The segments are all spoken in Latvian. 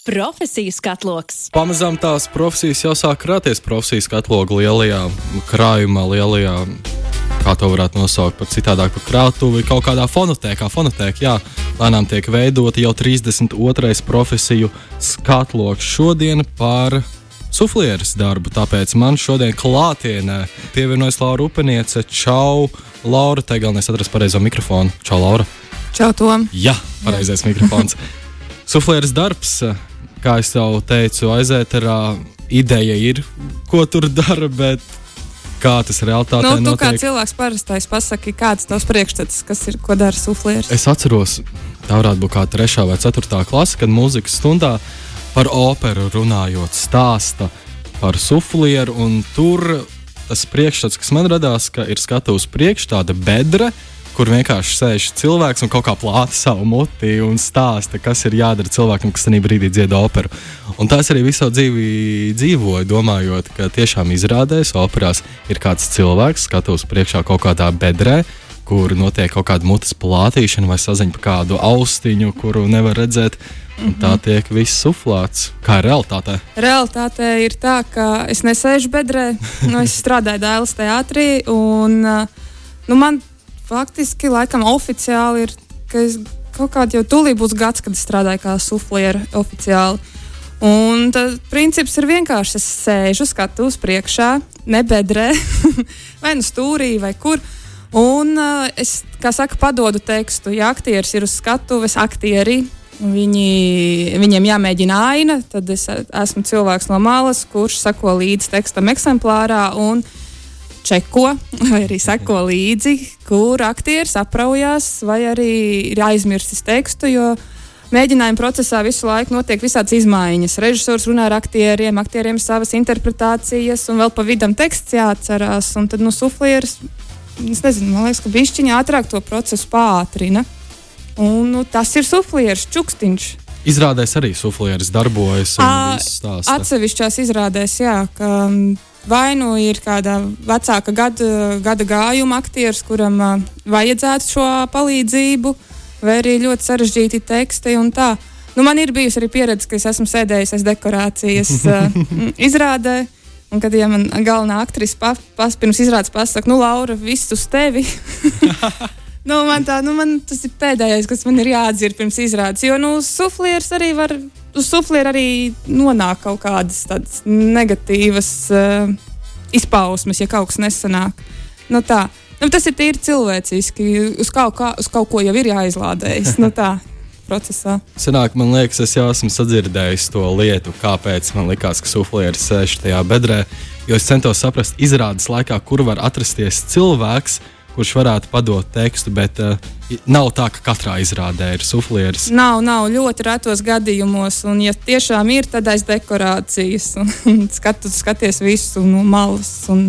Profesiju skatloks. Pamazām tās profesijas jau sāk krāties profesijas katloga lielajā krājumā, lielajā, kā to varētu nosaukt, pat citādāk par krātuvi, kaut kādā fonotēkā. Fonotēka, jā, lēnām tiek veidota jau 32. profesiju skatloks šodien par suflieres darbu. Tāpēc man šodien klātienē pievienojas Laura Upeniece. Čau, Laura, te galvenais atrast pareizo mikrofonu. Čau, Laura! Čau, Tom! Jā, pareizais mikrofons. Suflieres darbs, kā jau teicu, aizēterā ideja ir, ko tur dara, bet kā tas realitātē nu, tu notiek. kā cilvēks parastais pasaki, kāds tavs priekšstats, kas ir, ko dara suflieris? Es atceros, tā varētu būt kā trešā vai ceturtā klase, kad mūzikas stundā par operu runājot, stāsta par suflieru, un tur tas priekšstats, kas man radās, ka ir skatuves priekš tāda bedra, kur vienkārši sēž cilvēks un kaut kā plāta savu muti un stāsta, kas ir jādara cilvēkam, kas tajā brīdī dziedā operu. Un tās arī visu dzīvi dzīvoja, domājot, ka tiešām izrādēs operās ir kāds cilvēks, skatuves priekšā kaut kādā bedrē. Kur notiek kaut kāda mutes plātīšana vai saziņa par kādu austiņu, kuru nevar redzēt. Un tā tiek viss suflēts. Kā ir? Realitāte ir tā, ka es nesēžu bedrē, nu, es strādāju Dāvidas teātrī. Un, nu, man faktiski, laikam, oficiāli ir, ka es kaut kādā jau tūlīt būs gads, kad strādāju kā sufliera oficiāli. Un tas princips ir vienkārši. Es sēžu skatuves priekšā, nebedrē, vai nu stūrī, vai kur. Un uh, es, kā saka, padodu tekstu. Ja aktieris ir uz skatuves, aktieri, viņi, viņiem jāmēģina aina, tad es esmu cilvēks no malas, kurš sako līdzi tekstam eksemplārā. Un, uh, čeko vai arī seko līdzi, kur aktieris apraujās vai arī ir aizmirsis tekstu. Mēģinājuma procesā visu laiku notiek visādas izmaiņas. Režisors runā ar aktieriem, aktieriem savas interpretācijas, un vēl pa vidam teksts jāatcerās. Un tad nu, suflieris, es nezinu, man liekas, ka bišķiņā ātrāk to procesu pātrina. Un, nu, tas ir suflieris, čukstiņš. Izrādēs arī suflieris darbojas. Atsevišķās izrādēs, jā. Ka, Vai nu ir kāda vecāka gada, gada gājuma aktieris, kuram uh, vajadzētu šo palīdzību, vai arī ļoti sarežģīti teksti un tā. Nu, man ir bijusi arī pieredze, ka es esmu sēdējis aiz dekorācijas uh, izrādē. Un kad ja man galvenā aktrise pa, pas, pirms izrādes pasakā, nu, Laura, viss uz tevi. nu, man tā, nu, man tas ir pēdējais, kas man ir jāatdzird pirms izrādes. Jo nu, suflieris arī var uz suflieru arī nonāk kaut kādas tādas negatīvas uh, izpausmes, ja kaut kas nesanāk. Nu, tā. nu, tas ir tīri cilvēciski. Uz kaut, kā, uz kaut ko jau ir jāizlādējas. nu, tā. Procesā. Senāk, man liekas, es jau esmu sadzirdējis to lietu, kāpēc man likās, ka suflieris sēž tajā bedrē. Jo es centos saprast, izrādes laikā, kur var atrasties cilvēks, kurš varētu padot tekstu, bet uh, nav tā, ka katrā izrādē ir suflieris. Nav, nav ļoti retos gadījumos, un ja tiešām ir, tad aiz dekorācijas un, skatu, skaties visu no malas. Un,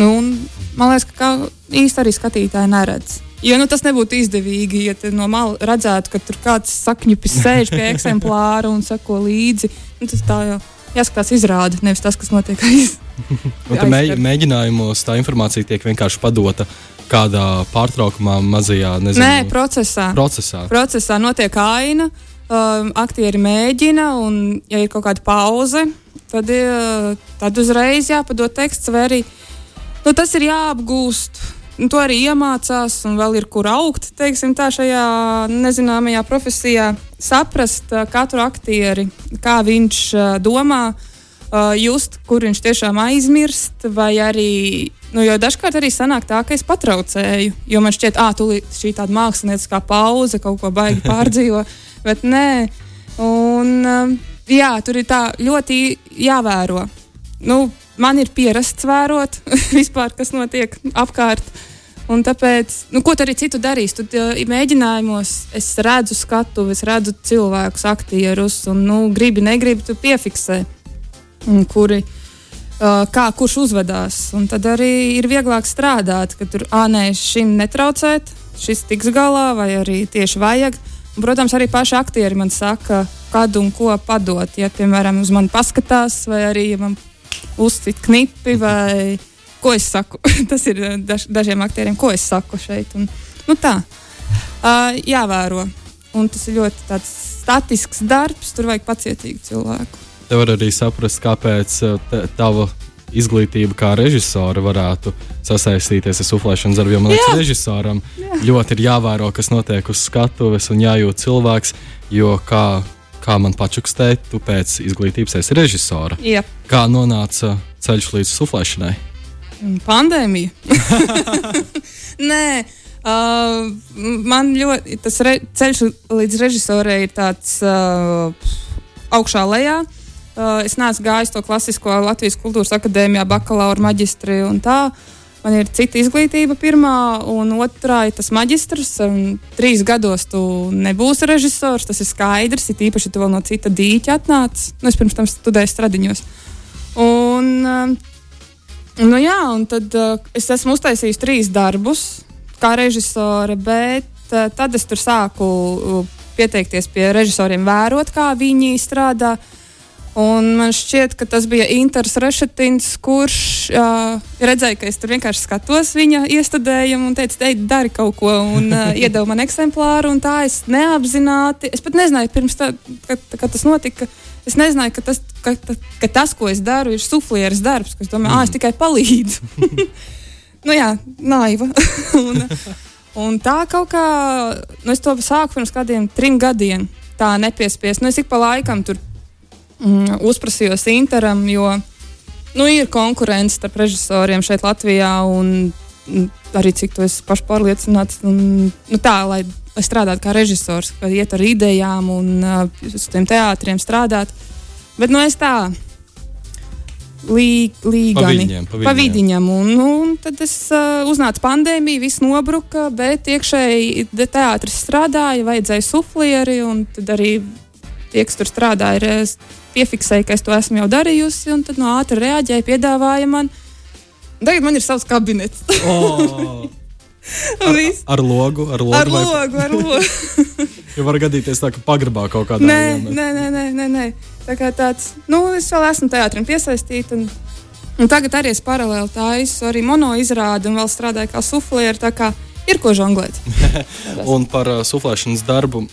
nu, un, man liekas, ka īsti arī skatītāji neredz. Jo nu, tas nebūtu izdevīgi, ja no malas redzētu, ka tur kāds sakņupis sēž pie eksemplāra un seko līdzi. Nu, tas tā jau jāskatās izrādi, nevis tas, kas notiek aiz. aiz mēģinājumos tā informācija tiek vienkārši padota kādā pārtraukumā, mazajā nezinu, Nē, procesā. procesā. Procesā notiek aina, um, aktieri mēģina, un, ja ir kaut kāda pauze, tad, uh, tad uzreiz jāpadod teksts, vai arī nu, tas ir jāapgūst. Un to arī iemācās, un vēl ir kur augt, teiksim, tā šajā nezināmajā profesijā. Saprast uh, katru aktieri, kā viņš uh, domā, uh, just, kur viņš tiešām aizmirst, vai arī Nu, jo dažkārt arī sanāk tā, ka es patraucēju, jo man šķiet, ah, šī tāda mākslinieckā pauze kaut ko baigi pārdzīvo, bet nē. Un, um, jā, tur ir tā ļoti jāvēro. Nu, man ir pierasts vērot vispār, kas notiek apkārt. Un tāpēc, nu, ko arī citu darīs? Tad uh, mēģinājumos es redzu skatu, es redzu cilvēkus, aktierus, un, nu, gribi, negribi, tu piefiksē, kuri Uh, kā kurš uzvedās. Un tad arī ir vieglāk strādāt, ka tur ānē šim netraucēt, šis tiks galā, vai arī tieši vajag. Un, protams, arī paši aktieri man saka, kad un ko padot. Ja, piemēram, uz mani paskatās, vai arī ja man uzcīt knipi, vai ko es saku. Tas ir daž, dažiem aktieriem, ko es saku šeit. Un, nu tā, uh, jāvēro. un tas ir ļoti statisks darbs. Tur vajag pacietīgu cilvēku. Te var arī saprast, kāpēc uh, tava izglītība kā režisora varētu sasaistīties ar suflēšanas darbu. Jo man liekas, Jā. režisoram Jā. ļoti ir jāvēro, kas notiek uz skatuves un jājūt cilvēks. Jo kā, kā man pačukstēja, tu pēc izglītības esi režisora. Jā. Kā nonāca ceļš līdz suflēšanai? Pandēmija. Nē, uh, man ļoti tas re, ceļš līdz režisorai ir tāds uh, augšā lejā. Uh, es neesmu gājis to klasisko Latvijas kultūras akadēmijā, bakalaura maģistri un tā. Man ir cita izglītība, pirmā, un otrā ir tas maģistrs. Trīs gados tu nebūsi režisors, tas ir skaidrs. Ir īpaši, ja tu vēl no cita dīķa atnāc. Nu, es pirms tam studēju Stradiņos. Un, uh, Nu, jā, un tad uh, es esmu uztaisījis trīs darbus kā režisore, bet uh, tad es tur sāku uh, pieteikties pie režisoriem, vērot, kā viņi strādā. Un man šķiet, ka tas bija Inters Rešetins, kurš uh, redzēja, ka es tur vienkārši skatos viņa iestudējumu un teica, ej, dari kaut ko, un uh, iedeva man eksemplāru. Tā es neapzināti, es pat nezināju, pirms tā, kad, kad tas notika, Es nezināju, ka tas, ka, ka tas, ko es daru, ir suflieris darbs. Es domāju, mm. ah, es tikai palīdzu. nu, jā, naiva. un, un tā kaut kā, nu, es to sāku pirms kādiem trim gadiem. Tā nepiespiest. Nu, es ik pa laikam tur mm, uzprasījos Interam, jo nu, ir konkurence starp režisoriem šeit Latvijā. Un, arī cik to es pašpārliecināts. Un, nu, tā, lai lai strādātu kā režisors, kad iet ar idejām un uh, uz tiem teātriem strādāt. Bet nu, es tā līgani pa vidiņam. Un, nu, un tad es uh, uznācu pandēmiju, viss nobruka, bet iekšēji teātris strādāja, vajadzēja suflieri, un tad arī tie, kas tur strādāja, piefiksēja, ka es to esmu jau darījusi, un tad no ātri reaģēja, piedāvāja man. Tagad man ir savs kabinets. oh. Ar, ar logu, ar logu. Ar vai... logu, ar logu. ja var gadīties tā, ka pagrabā kaut kādā veidā. Nē, nē, nē, nē, nē. Tā kā tāds, nu, es vēl esmu teātrim piesaistīta. Un, un tagad arī es paralēli taisu arī mono izrādi un vēl strādāju kā kā ir ko žonglēt. un par uh, suflēšanas darbu.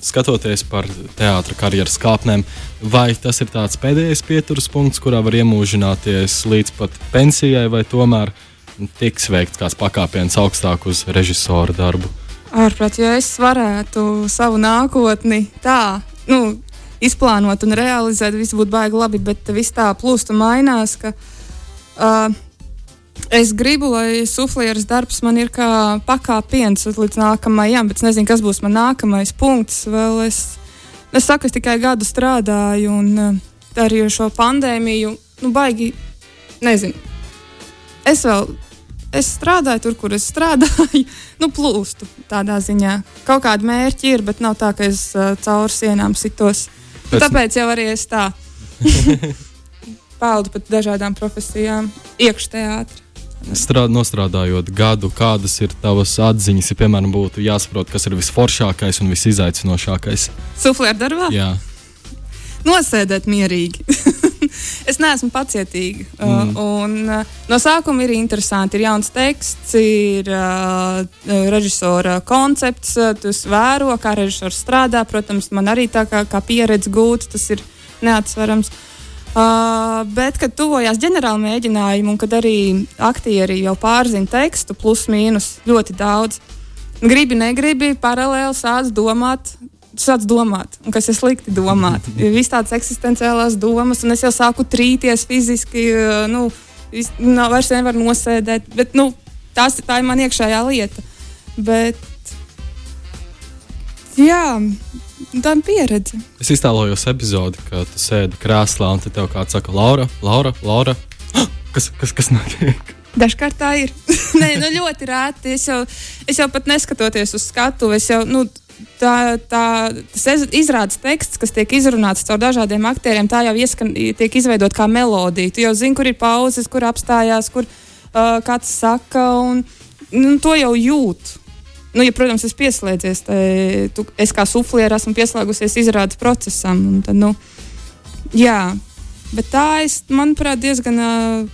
Skatoties par teātras karjeras kāpnēm, vai tas ir tāds pēdējais pieturas punkts, kurā var iemūžināties līdz pat pensijai, vai tomēr tiks veikts kāds pakāpiens augstāk uz režisora darbu? Ārprāt, ja es varētu savu nākotni tā nu, izplānot un realizēt, viss būtu baigi labi, bet viss tā plūst un mainās. Ka, uh, Es gribu, lai suflieris darbs man ir kā pakāpiens līdz nākamajam, bet es nezinu, kas būs mans nākamais punkts. Vēl es, es saku, es tikai gadu strādāju, un uh, arī ar šo pandēmiju, nu, baigi, nezinu. Es vēl es strādāju tur, kur es strādāju, nu, plūstu tādā ziņā. Kaut kāda mērķa ir, bet nav tā, ka es uh, cauri sienām sitos. Pēc... Tāpēc jau arī es tā peldu pat dažādām profesijām, iekšteātrī. Strād, nostrādājot gadu, kādas ir tavas atziņas, ja, piemēram, būtu jāsaprot, kas ir visforšākais un visizaicinošākais? Suflēra darbā? Jā. Nosēdēt mierīgi. es neesmu pacietīga. Uh, mm. Uh, un, uh, no sākuma ir interesanti. Ir jauns teksts, ir uh, režisora koncepts, uh, tu vēro, kā režisors strādā. Protams, man arī tā kā, kā pieredze gūta, tas ir neatsverams. Uh, bet, kad tuvojās ģenerāla mēģinājuma, un kad arī aktieri jau pārzina tekstu, plus mīnus ļoti daudz, gribi, negribi, paralēli sāc domāt, sāc domāt, un kas ir slikti domāt. Ir vis tādas eksistenciālās domas, un es jau sāku trīties fiziski, nu, nav, vairs nevar nosēdēt. Bet, nu, tās, tā ir man iekšējā lieta. Bet, jā, tā ir pieredze. Es iztēlojos epizodi, kad tu sēdi krēslā, un te tev kāds saka, Laura, Laura, Laura. Kas, kas, kas notiek? Dažkārt tā ir. Nē, nu ļoti rēti. Es jau, es jau pat neskatoties uz skatu, es jau, nu, tā, tā, tas izrādes teksts, kas tiek izrunāts caur dažādiem aktieriem, tā jau ieskan, tiek izveidot kā melodija. Tu jau zini, kur ir pauzes, kur apstājās, kur uh, kāds saka, un nu, to jau jūt. Nu, ja, protams, es pieslēdzies, tai, tu, es kā sufliera esmu pieslēgusies izrādes procesam. Tad, nu, jā, bet tā es, manuprāt, diezgan uh,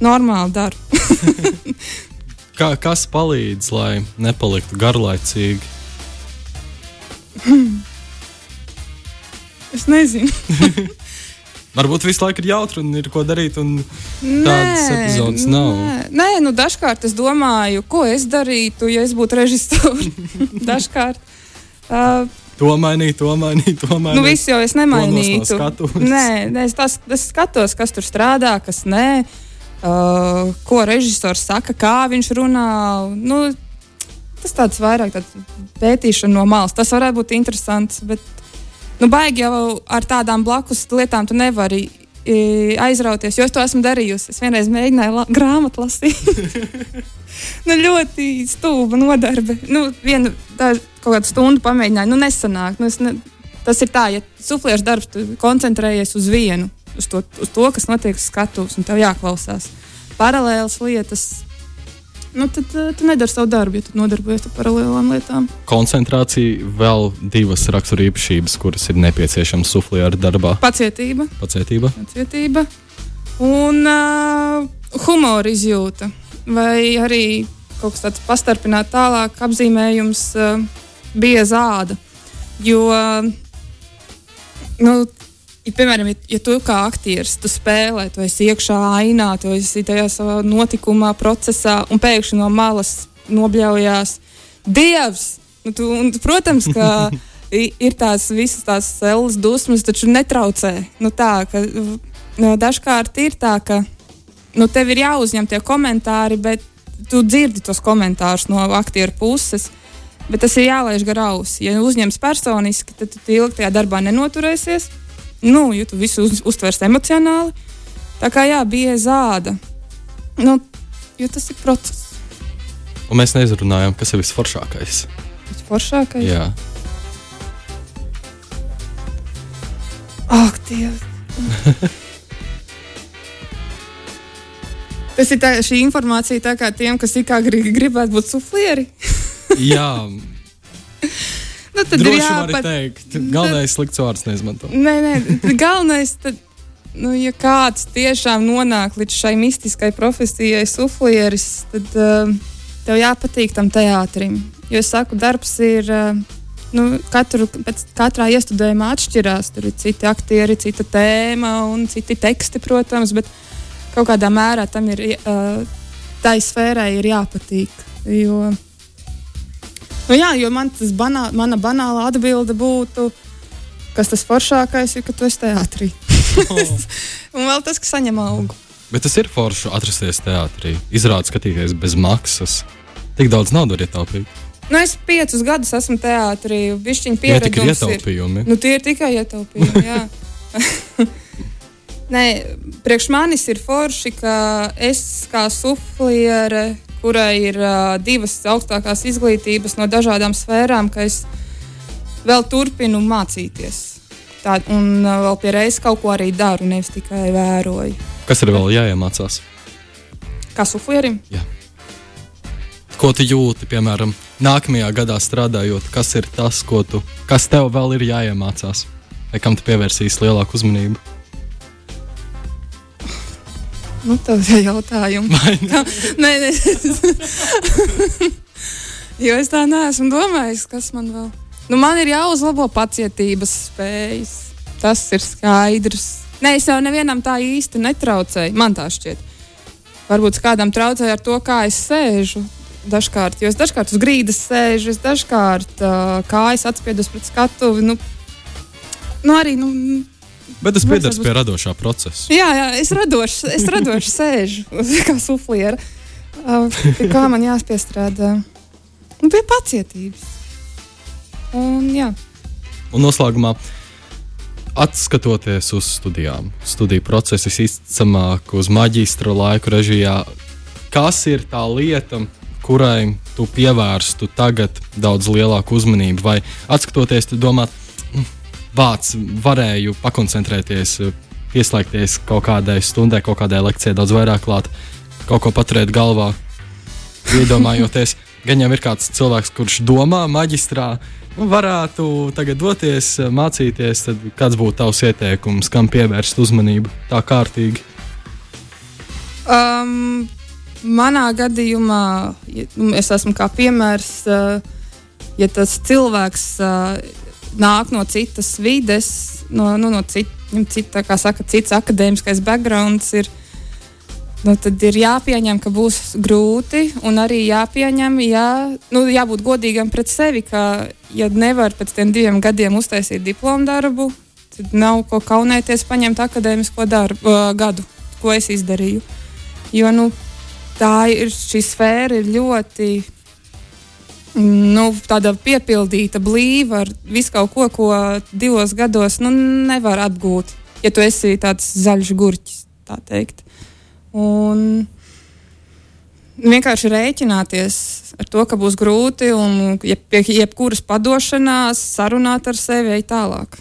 normāli daru. Kā, kas palīdz, lai nepaliktu garlaicīgi? Hmm. Es nezinu. Varbūt visu laiku ir jautri un ir ko darīt, un tādas Nē, epizodes nav. Nē, nē, nu dažkārt es domāju, ko es darītu, ja es būtu režisors. dažkārt. Uh, To mainīt, to mainīt, to mainīt. nu, viss jau es nemainītu. Skatuves. Nē, nē es, tas, es skatos, kas tur strādā, kas nē. Uh, ko režisors saka, kā viņš runā. Nu, tas tāds vairāk tāds pētīšana no malas. Tas varētu būt interesants. Bet, nu, baigi jau ar tādām blakus lietām tu nevari i, aizrauties, jo es to esmu darījusi. Es vienreiz mēģināju la grāmatu lasīt. nu, ļoti stulba nodarbe. Nu, vienu tādu kaut kādu stundu pamēģināju, nu, nesanāk. Nu, ne, tas ir tā, ja sufliešu darbs, tu koncentrējies uz vienu, uz to, uz to kas notiek uz skatuves, un tev jāklausās paralēlas lietas. Nu, tad uh, tu nedari savu darbu, ja tu nodarbojies ar paralēlām lietām. Koncentrācija vēl divas raksturīpašības, kuras ir nepieciešamas suflieru darbā. Pacietība, Pacietība. pacietība un uh, humora izjūta. Vai arī kaut kas tāds pastarpināt tālāk apzīmējums uh, bija zāda. Jo, nu, ja, piemēram, ja, ja tu kā aktieris tu spēlē, tu esi iekšā ainā, tu esi tajā savā notikumā, procesā, un pēkšņi no malas nobļaujās Dievs! Nu, tu, un, protams, ka ir tās visas tās cēlonas dusmas, taču netraucē. Nu, tā, ka, nu, dažkārt ir tā, ka nu, tev ir jāuzņem tie komentāri, bet tu dzirdi tos komentārus no aktieru puses. Bet tas ir jālaiž gar ausi. Ja uzņems personiski, tad tu ilgi tajā darbā nenoturēsies. Nu, jo tu visu uz, uztversi emocionāli. Tā kā jā, bija zāda. Nu, jo tas ir process. Un mēs neizrunājām, kas ir visforšākais. Tas foršākais. Jā, Ak, Dievs! Tas ir tā, šī informācija tā kā tiem, kas it kā grib, gribētu būt suflieri. Jā Nu, tad ir droši var jāpat... teikt. Galvenais slikts vārds neizmanto. Nē, nē, galvenais, tad, nu, ja kāds tiešām nonāk līdz šai mistiskai profesijai, suflieris, tad uh, tev jāpatīk tam teātrim. Jo es saku, darbs ir. Uh, Nu, katru, pēc katrā iestudējumā atšķirās. Tur ir citi aktieri, cita tēma un citi teksti, protams, bet kaut kādā mērā tam ir, uh, tai sfērai ir jāpatīk. Jo, nu, jā, jo man tas banā, mana banāla atbilde būtu, kas tas foršākais ir, ka tu esi teātrī. un vēl tas, ka saņem algu. Bet tas ir forši atrasties teātrī. Izrādīt, skatīties bez maksas. Tik daudz naudas var ietaupīt. Nu, es piecus gadus esmu teātrī, Tie tik ir ir. ietaupījumi. Nu, tie ir tikai ietaupījumi. Nē, priekš manis ir forši, ka es kā sufliere, kurai ir uh, divas augstākās izglītības no dažādām sfērām, ka es vēl turpinu mācīties. Tā, un uh, vēl pie reizes kaut ko arī daru, nevis tikai vēroju. Kas ir vēl jāiemācās? Kā suflierim? Ko tu jūti, piemēram, nākamajā gadā strādājot? Kas ir tas, ko tu, kas tev vēl ir jāiemācās? Vai kam tu pievērsīsi lielāku uzmanību? Nu, tas ir jautājums. Nē, nē. jo es tā neesmu domājis, kas man vēl. Nu, man ir jāuzlabo pacietības spējas. Tas ir skaidrs. Nē, es jau nevienam tā īsti netraucēju. Man tā šķiet. Varbūt kādam traucēja ar to, kā es sēžu. Dažkārt, jo es dažkārt uz grīdas sēžu, es dažkārt uh, kājas atspiedos pret skatuvi. Nu, nu arī, nu, Bet tas būs- pie radošā procesa. Jā, jā es radoši, es radoši sēžu kā sufliera. Pie kā man jāspiestrādā? Nu, pie pacietības. Un, jā. Un noslēgumā, atskatoties uz studijām, studiju procesu izcamāk uz maģistra laiku režijā, kas ir tā lieta, kurai tu pievērstu tagad daudz lielāku uzmanību? Vai atskatoties, tu domā, "Mm, vārds, varēju pakoncentrēties, pieslēgties kaut kādai stundai, kaut kādai lekcijai, daudz vairāk klāt, kaut ko paturēt galvā, iedomājoties. Gan jau ir kāds cilvēks, kurš domā maģistrā, nu, varētu tagad doties, mācīties, tad kāds būtu tavs ieteikums, kam pievērst uzmanību tā kārtīgi? Um, manā gadījumā, ja, nu, es esmu kā piemērs, uh, ja tas cilvēks uh, nāk no citas vides, no, nu, no cit, cita, kā saka, cits akadēmiskais backgrounds. Ir, Nu, tad ir jāpieņem, ka būs grūti, un arī jāpieņem, jā, nu, jābūt godīgam pret sevi, ka, ja nevar pēc tam diviem gadiem uztaisīt diplomu darbu, tad nav ko kaunēties paņemt akadēmisko darbu, gadu, ko es izdarīju. Jo nu, tā ir šī sfēra, ir ļoti nu, piepildīta, blīva ar visu kaut ko, ko divos gados nu, nevar atgūt. Ja tu esi tāds zaļš gurķis, tā teikt. Un vienkārši rēķināties ar to, ka būs grūti, un jeb, jebkuras padošanās sarunāt ar sevi ej tālāk.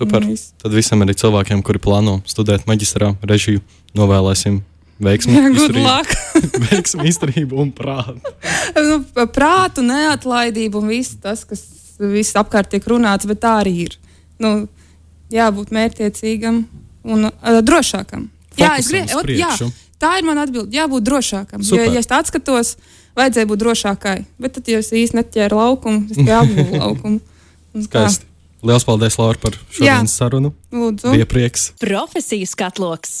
Super. Tad visam arī cilvēkiem, kuri plāno studēt maģistrā režiju, novēlēsim veiksmi, izturību, veiksmi, izturību un prātu. nu, prātu, neatlaidību un viss tas, kas viss apkārt tiek runāts, bet tā arī ir. Nu, jābūt mērķiecīgam un uh, drošākam. Jā, es gribēju, jā, tā ir mana atbilde. Jābūt drošākam. Super. Jo, ja es tā skatos, vajadzēja būt drošākai. Bet tad, ja es īsti neķēru laukumu, es tikai apgūlu laukumu. Skaisti. Lielas paldies, Laura, par šodienas sarunu. Lūdzu. Bija prieks. Profesijas katloks.